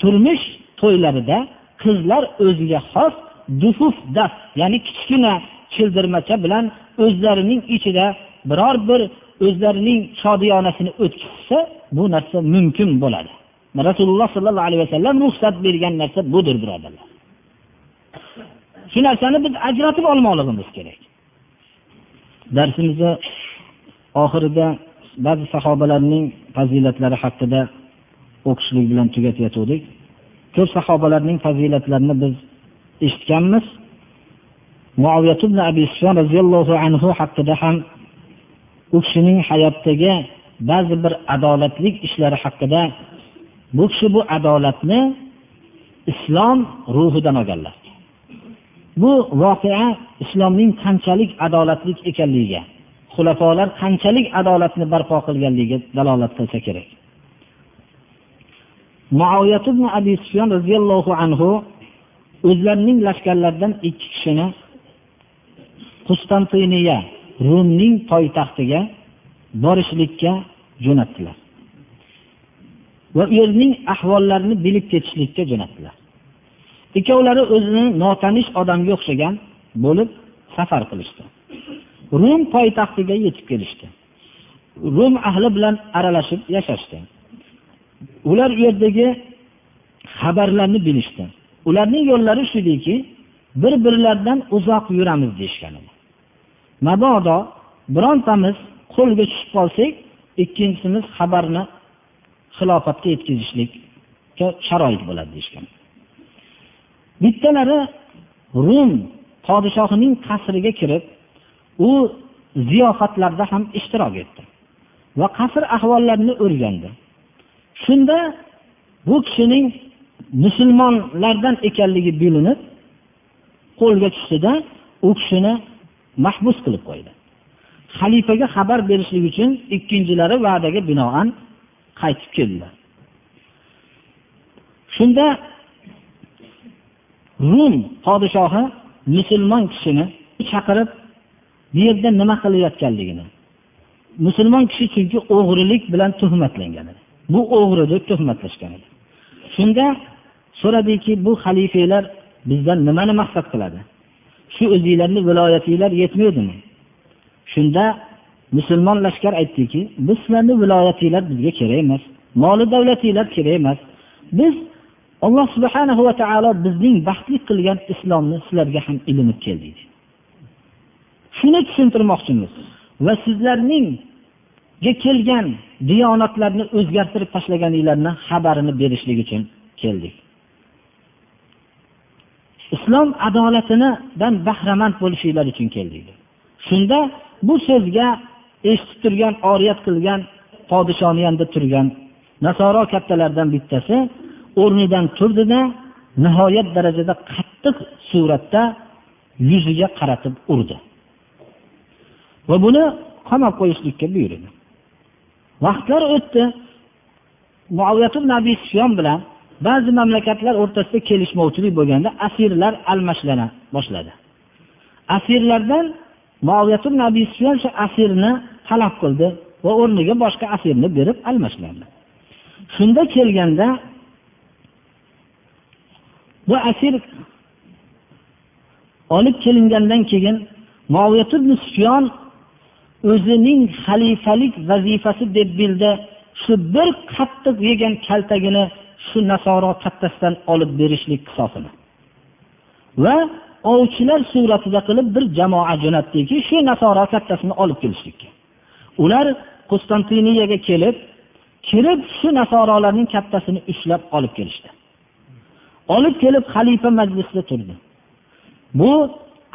turmush to'ylarida qizlar o'ziga xos dufuf daf ya'ni kichkina childirmacha bilan o'zlarining ichida biror bir o'zlarining shodiyonasini o'tkazsa bu narsa mumkin bo'ladi. Rasululloh sollallohu alayhi vasallam ruxsat bergan narsa budir birodarlar. Shu narsani biz ajratib olmoqligimiz kerak. Darsimizni oxirida ba'zi sahobalarning fazilatlari haqida o'qishlik bilan tugatayotgandik. Ko'p sahobalarning fazilatlarini biz eshitganmiz. Abi roziyallohu anhu haqida ham u kishining hayotdagi ba'zi bir adolatlik ishlari haqida bu kishi bu adolatni islom ruhidan olganlar. Bu voqea islomning qanchalik adolatlik ekanligiga xulafolar qanchalik adolatni barpo qilganligiga dalolat qilsa kerak. Muoyat ibn abi sufyon roziyallohu anhu o'zlarining lashkarlaridan ikki kishini qustantiniya rumning poytaxtiga borishlikka jo'natdilar. Va u yerning ahvollarini bilib ketishlikka jo'natdilar. Ikkovlari o'zini notanish odamga o'xshagan bo'lib safar qilishdi. Rum poytaxtiga yetib kelishdi. Rum ahli bilan aralashib yashashdi. Ular u yerdagi xabarlarni bilishdi. Ularning yo'llari shu ediki bir birlaridan uzoq yuramiz deyishgan edi. Mabodo birontamiz qo'lga tushib qolsak ikkinchisimiz xabarni xilofatga yetkazishlikka sharoit bo'ladi deyishgan. Bittalari rum podshohining qasriga kirib u ziyofatlarda ham ishtirok etdi va qasr ahvollarini o'rgandi. Shunda bu kishining musulmonlardan ekanligi bilinib qo'lga tushdida u kishini mahbus qilib qo'ydi. Xalifaga xabar berishlik uchun ikkinchilari va'daga binoan qaytib keldilar. Shunda rum podshohi musulmon kishini chaqirib bu yerda nima qilayotganligini musulmon kishi chunki o'g'rilik bilan tuhmatlangan edi. Bu o'g'ri deb tuhmatlashgan edi. Shunda so'radiki bu xalifalar bizdan nimani maqsad qiladi? Shu o'zinglarni viloyatinglar yetmaydimi? Shunda musulmon lashkar aytdiki biz sizlarni viloyatinglar bizga kerak emas moli davlatinglar kerak emas. Biz alloh subhanahu va taolo bizning baxtli qilgan islomni sizlarga ham ilinib keldik shuni tushuntirmoqchimiz va sizlarning kelgan diyonatlarni o'zgartirib tashlaganinglarni xabarini berishlik uchun keldik. Islom adolatidan bahramand bo'lishinglar uchun keldik. Shunda bu so'zga eshitib turgan oriyat qilgan podishoni yonida turgan nasoro kattalardan bittasi o'rnidan turdida nihoyat darajada qattiq suratda yuziga qaratib urdi. Va buni qamab qo'yishlikka buyurdi. Vaqtlar o'tdi. Nabiy sufyon bilan ba'zi mamlakatlar o'rtasida kelishmovchilik bo'lganda asirlar almashlana boshladi. Asirlardan nabiy sufyon shu asirni talab qildi va o'rniga boshqa asirni berib almashlandi. Shunda kelganda bu asir olib kelingandan keyin sufyon o'zining xalifalik vazifasi deb bildi. Shu bir qattiq yegan kaltagini shu nasoro kattasidan olib berishlik qisosini va ovchilar suratida qilib bir jamoa jo'natdiki shu nasoro kattasini olib kelishlikka. Ular qustantiniyaga kelib kirib shu nasorolarning kattasini ushlab olib kelishdi. Olib kelib xalifa majlisida turdi. Bu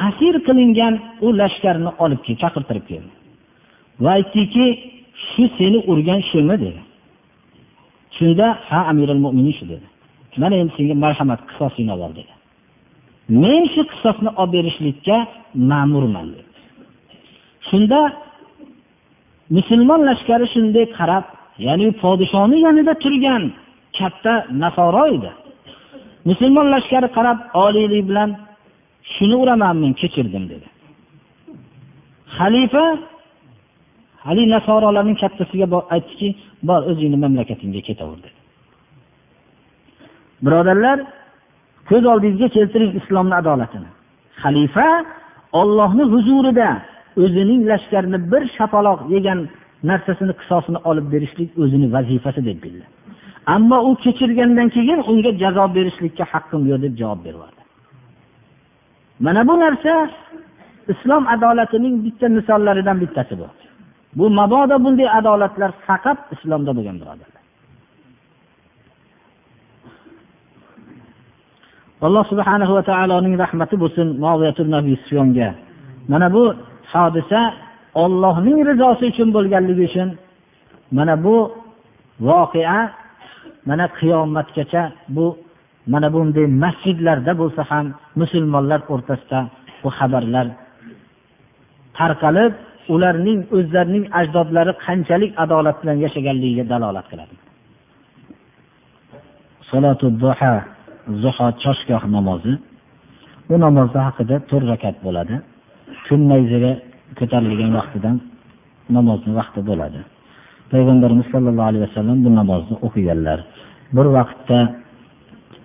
asir qilingan u lashkarni olib chaqirtirib keldi. Va aytdiki shu seni urgan shumi dedi. Shunda ha amirul mo'minin shu dedi. Mana endi senga marhamat qisosingni ol dedi. Men shu qisosni olib berishlikka ma'murman dedi. Shunda musulmon lashkari shunday qarab ya'ni podshoni yonida turgan katta nasoro edi. Musulmon lashkari qarab oliylik bilan shuni uraman men kechirdim dedi. Xalifa haligi nasorolarning kattasiga aytdiki bor o'zingni mamlakatingga ketaver dedi. Birodarlar ko'z oldingizga keltiring islomni adolatini. Xalifa ollohni huzurida o'zining lashkarini bir shapaloq yegan narsasini qisosini olib berishlik o'zini vazifasi deb bildi. Ammo u kechirgandan keyin unga jazo berishlikka haqqim yo'q deb javob beryubordi mana bu narsa islom adolatining bitta misollaridan bittasi bu bu mabodo bunday adolatlar faqat islomda bo'lgan birodarlar. Alloh subhanahu va taoloning rahmati bo'lsin nabiy mana bu hodisa ollohning rizosi uchun bo'lganligi uchun mana bu voqea mana qiyomatgacha bu mana bunday masjidlarda bo'lsa ham musulmonlar o'rtasida bu xabarlar tarqalib ularning o'zlarining ajdodlari qanchalik adolat bilan yashaganligiga dalolat qiladi. Zuho choshgoh namozi bu namozni haqida to'rt rakat bo'ladi. Kun nayzaga ko'tarilgan vaqtidan namozni vaqti bo'ladi. Payg'ambarimiz sollallohu alayhi vasallam bu namozni o'qiganlar. Bir vaqtda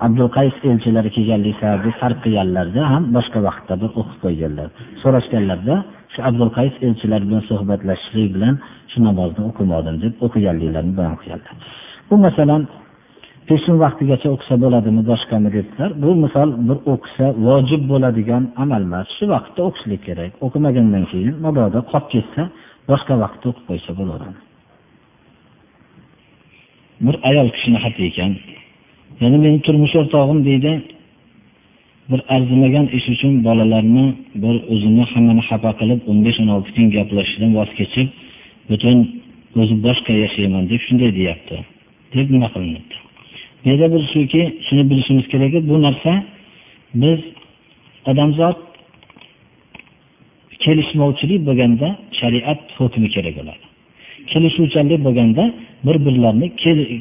abdul qays elchilari sababli farq qilganlarda ham boshqa vaqtda bir o'qib qo'yganlar. So'rashganlarda shu abdul qays elchilar bilan suhbatlashishlik bilan shu namozni o'qimadim deb o'qiganliklarini bayon qilganlar. Bu masalan peshin vaqtigacha o'qisa bo'ladimi boshqami dedilar bu misol bir o'qisa vojib bo'ladigan amal emas. Shu vaqtda o'qishlik kerak. O'qimagandan keyin mabodo qolib ketsa boshqa vaqtda o'qib qo'ysa bo'laveradi. Bir ayol kishini xati ekan. Yana meni turmush o'rtog'im deydi bir arzimagan ish uchun bolalarni bir o'zini hammani xafa qilib o'n besh o'n olti kun gaplashishdan voz kechib butun o'zi boshqa yashayman deb shunday deyapti. Deb nima qilinyapti? Bu yerda bir shuki shuni bilishimiz kerakki bu narsa biz odamzod kelishmovchilik bo'lganda shariat hukmi kerak bo'ladi. Kelishuvchanlik bo'lganda bir birlarini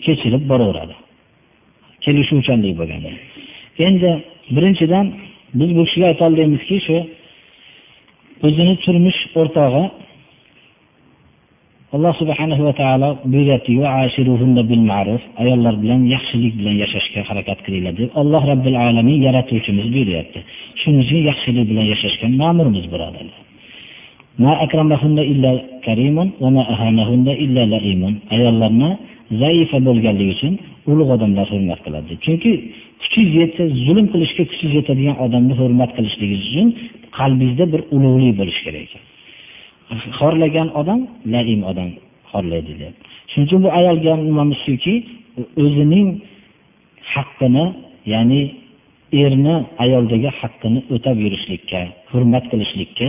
kechirib boraveradi. Kelishuvchanlik bo'lganda. Endi birinchidan biz bu kishiga aytolmaymizki shu o'zini turmush o'rtog'i alloh subhanahu va taolo ayollar bilan yaxshilik bilan yashashga harakat qilinglar deb alloh robbil alamin yaratuvchimiz buyuryapti shuning uchun yaxshilik bilan yashashga ma'murmiz birodarlar. Ayollarni zaifa bo'lganligi uchun ulug' odamlar hurmat qiladi. Chunki kuchingiz yetsa zulm qilishga kuchingiz yetadigan odamni hurmat qilishligingiz uchun qalbingizda bir ulug'lik bo'lishi kerak ekan. Xorlagan odam naim odam xorlaydi deb shuning uchun bu ayolga nimamiz shuki o'zining haqqini ya'ni erni ayoldagi haqqini o'tab yurishlikka hurmat qilishlikka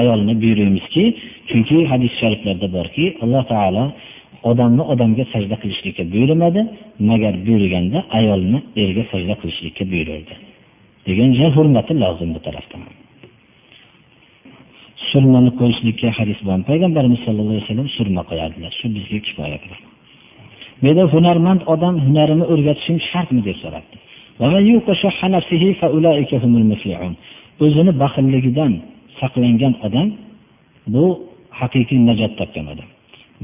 ayolni buyuramizki chunki hadis shariflarda borki alloh taolo
odamni odamga sajda qilishlikka buyurmadi. Magar buyurganda ayolni erga sajda qilishlikka buyurdi degan hurmati lozim bu tarafdan surmani qo'yishlikka hadis bor payg'ambarimiz sallallohu alayhi vasallam surma qo'yardilar. Shu bizga kifoya qiladi bu yerda hunarmand odam hunarini o'rgatishim shartmi deb so'rabdi. O'zini baxilligidan saqlangan odam bu haqiqiy najot topgan odam.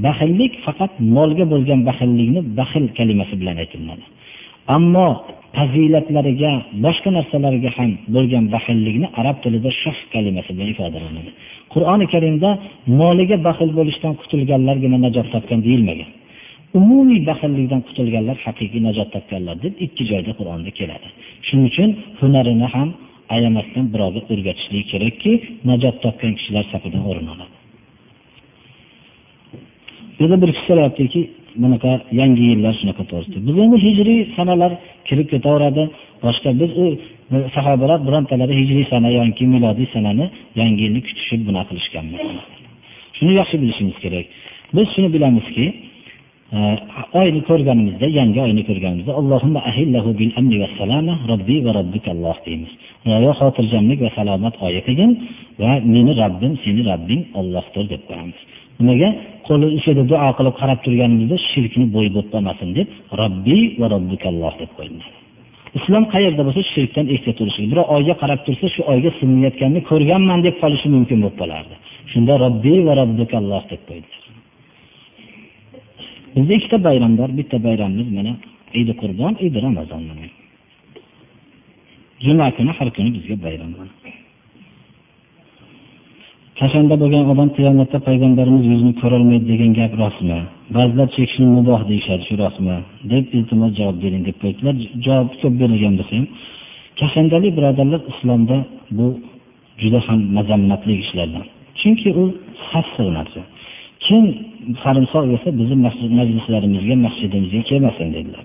Baxillik faqat molga bo'lgan baxillikni baxil kalimasi bilan aytiladi ammo fazilatlariga boshqa narsalarga ham bo'lgan baxillikni arab tilida shoh kalimasi bilan ifodalanadi. Qur'oni karimda moliga baxil bo'lishdan qutulganlargina najot topgan deyilmagan. Umumiy baxillikdan qutulganlar haqiqiy najot topganlar deb ikki joyda qur'onda keladi. Shuning uchun hunarini ham ayamasdan birovga o'rgatishlik kerakki najot topgan kishilar safidan o'rin oladi. Bu bir kishilar so'rayaptiki bunaqa yangi yillar shunaqa to'g'risida. Biz endi hijriy sanalar kirib ketaveradi. Boshqa biz u sahobalar birontalari hijriy sana yoki milodiy sanani yangi yilni kutishib bunaqa qilishgan shuni yaxshi bilishimiz kerak. Biz shuni bilamizki e, oyni ko'rganimizda yangi oyni ko'rganimizda allohimma ahillahu bil amni va salama robbi va robbikalloh deymiz. Yo xotirjamlik va salomat oyi qilgin va meni robbim seni robbing ollohdir deb qo'yamiz. Nimaga? Qo'li ichida duo qilib qarab turganimizda shirkni bo'yi bo'lib deb robbiy va robbikalloh deb qo'ydi islom qayerda bo'lsa shirkdan ehtiyot bo'lish birov oyga qarab tursa shu oyga silinayotganini ko'rganman deb qolishi mumkin bo'lib qolardi. Shunda robbiy va robbikalloh deb qo'ydilar bizda ikkita bayram bor. Bitta bayramimiz mana idi qurbon idi ramazon juma kuni har kuni bizga bayram kashanda bo'lgan odam qiyomatda payg'ambarimiz yuzini ko'rolmaydi degan gap rostmi? Ba'zilar chekishni muboh deyishadi shu rostmi? deb iltimos javob bering deb qo'ydilar javob ko'p berilgan bo'lsa ham kashandalik birodarlar islomda bu juda ham mazammatli ishlardan. Chunki u sassiq narsa kim sarimsoq yesa bizni majlislarimizga masjidimizga kelmasin dedilar.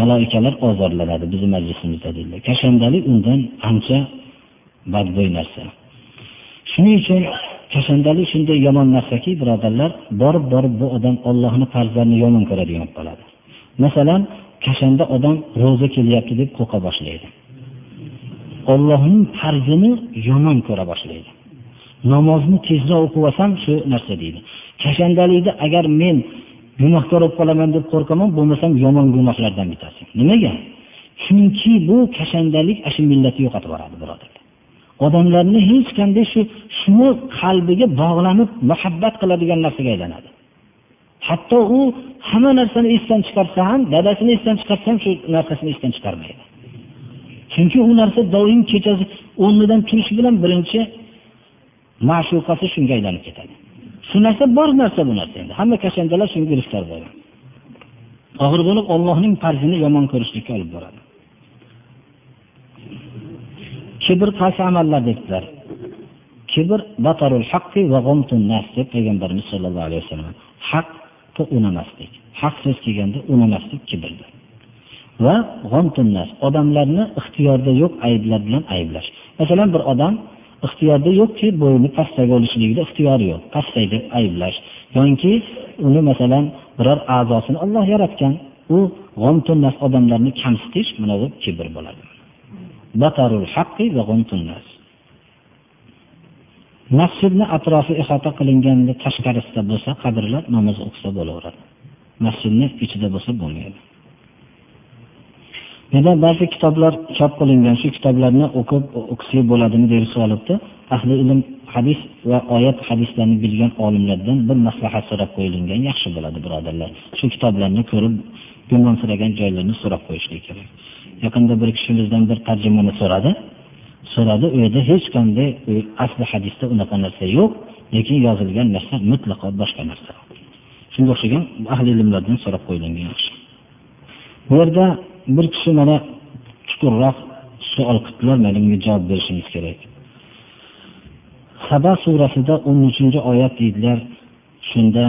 Maloikalar ozorlanadi bizni majlisimizda dedilar. Kashandalik undan ancha badbo'y narsa. Shuning uchun kashandalik shunday yomon narsaki birodarlar borib borib bu odam ollohni farzlarini yomon ko'radigan bo'lib qoladi. Masalan kashanda odam ro'za kelyapti deb qo'rqa boshlaydi. Ollohning farzini yomon ko'ra boshlaydi. Namozni tezroq o'qib olsam shu narsa deydi. Kashandalikda agar men gunohkor bo'lib qolaman deb qo'rqaman bo'lmasam yomon gunohlardan bittasi. Nimaga? Chunki bu kashandalik ana shu millatni yo'qotib yuboradi birodar. Odamlarni hech qanday shu shuni qalbiga bog'lanib muhabbat qiladigan narsaga aylanadi. Hatto u hamma narsani esdan chiqarsa ham dadasini esdan chiqarsa ham shu narsasini esdan chiqarmaydi. Chunki u narsa doim kechasi o'rnidan turishi bilan birinchi ma'shuqasi shunga aylanib ketadi. Shu narsa bor narsa bu narsa endi. Hamma kashandalar shunga giriftor bo'lgan oxir bo'lib ollohning farzini yomon ko'rishlikka olib boradi. Kibr qaysi amallar dedilar kibr batarul haqqi va nas deb payg'ambarimiz sollallohu alayhi vasallam haqni unamaslik haq so'z kelganda unamaslik kibrdir va nas odamlarni ixtiyorda yo'q ayblar bilan ayblash masalan bir odam ixtiyorda yo'qki bo'yni pastdagi bo'lishligida ixtiyori yo'q pastday deb ayblash. Yoki uni masalan biror a'zosini olloh yaratgan u g'omtunnas odamlarni kamsitish mana bu kibr bo'ladi masjidni atrofi ihota qilinganda tashqarisida bo'lsa qabrlar namoz o'qisa bo'laveradi. Masjidni ichida bo'lsa bo'lmaydi. Yana ba'zi kitoblar chop qilingan shu kitoblarni o'qib o'qisak bo'ladimi deb so'ralibdi ahli ilm hadis va oyat hadislarni bilgan olimlardan bir maslahat so'rab qo'yilgan yaxshi bo'ladi birodarlar. Shu kitoblarni ko'rib gumonsiragan joylarni so'rab qo'yishlik kerak. Yaqinda bir kishimizdan bir tarjimani so'radi. So'radi u yerda hech qanday asli hadisda unaqa narsa yo'q lekin yozilgan narsa mutlaqo boshqa narsa. Shunga o'xshagan ahli ilmlardan so'rab qo'yilgan yaxshi. Bu yerda bir kishi mana chuqurroq savol qildilar mana bunga javob berishimiz kerak. Saba surasida o'n uchinchi oyat deydilar shunda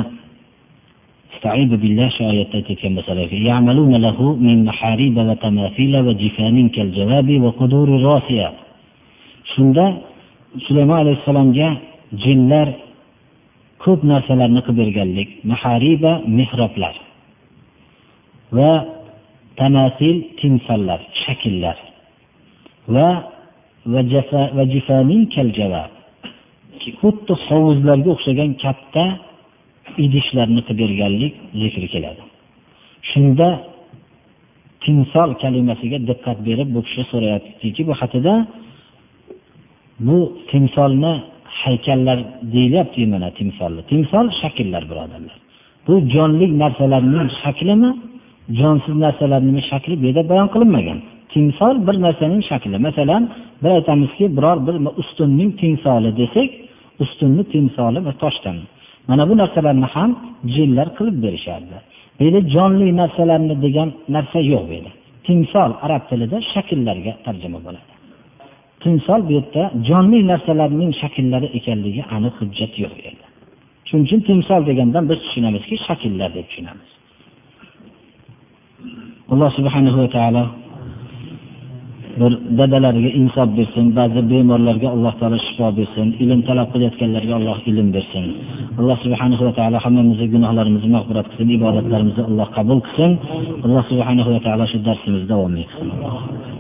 استعيذ بالله shu oyatda aytayotgan bo'lsalar يعملون له من محاريب وتماثيل وجفان كالجواب وقدور الراسية shunda sulaymon alayhissalomga jinlar ko'p narsalarni qilib berganlik mahariba mehroblar va tanasil timsollar shakllar va xuddi hovuzlarga o'xshagan katta idishlarni qilib berganlik zikri keladi. Shunda timsol kalimasiga diqqat berib bu kishi so'rayaptiki bu xatida bu timsolni haykallar deyilyapti mana timsolni. Timsol shakllar birodarlar. Bu jonli narsalarning shaklimi jonsiz narsalarning shakli bu yerda bayon qilinmagan. Timsol bir narsaning shakli. Masalan biz aytamizki biror bir ustunning timsoli desak ustunni timsoli bir toshdan mana bu narsalarni ham jinlar qilib berishardi. Bu yerda jonli narsalarni degan narsa yo'q bu yerda timsol arab tilida shakllarga tarjima bo'ladi. Timsol bu yerda jonli narsalarning shakllari ekanligi aniq hujjat yo'q bu yerda shuning uchun timsol degandan biz tushunamizki shakllar deb tushunamiz. Alloh subhanahu va taolo bir dadalariga insof bersin ba'zi bemorlarga alloh taolo shifo bersin ilm talab qilayotganlarga alloh ilm bersin. Alloh subhanahu va taolo hammamizni gunohlarimizni mag'firat qilsin ibodatlarimizni alloh qabul qilsin. Alloh subhanahu va taolo shu darsimizni davom qilsin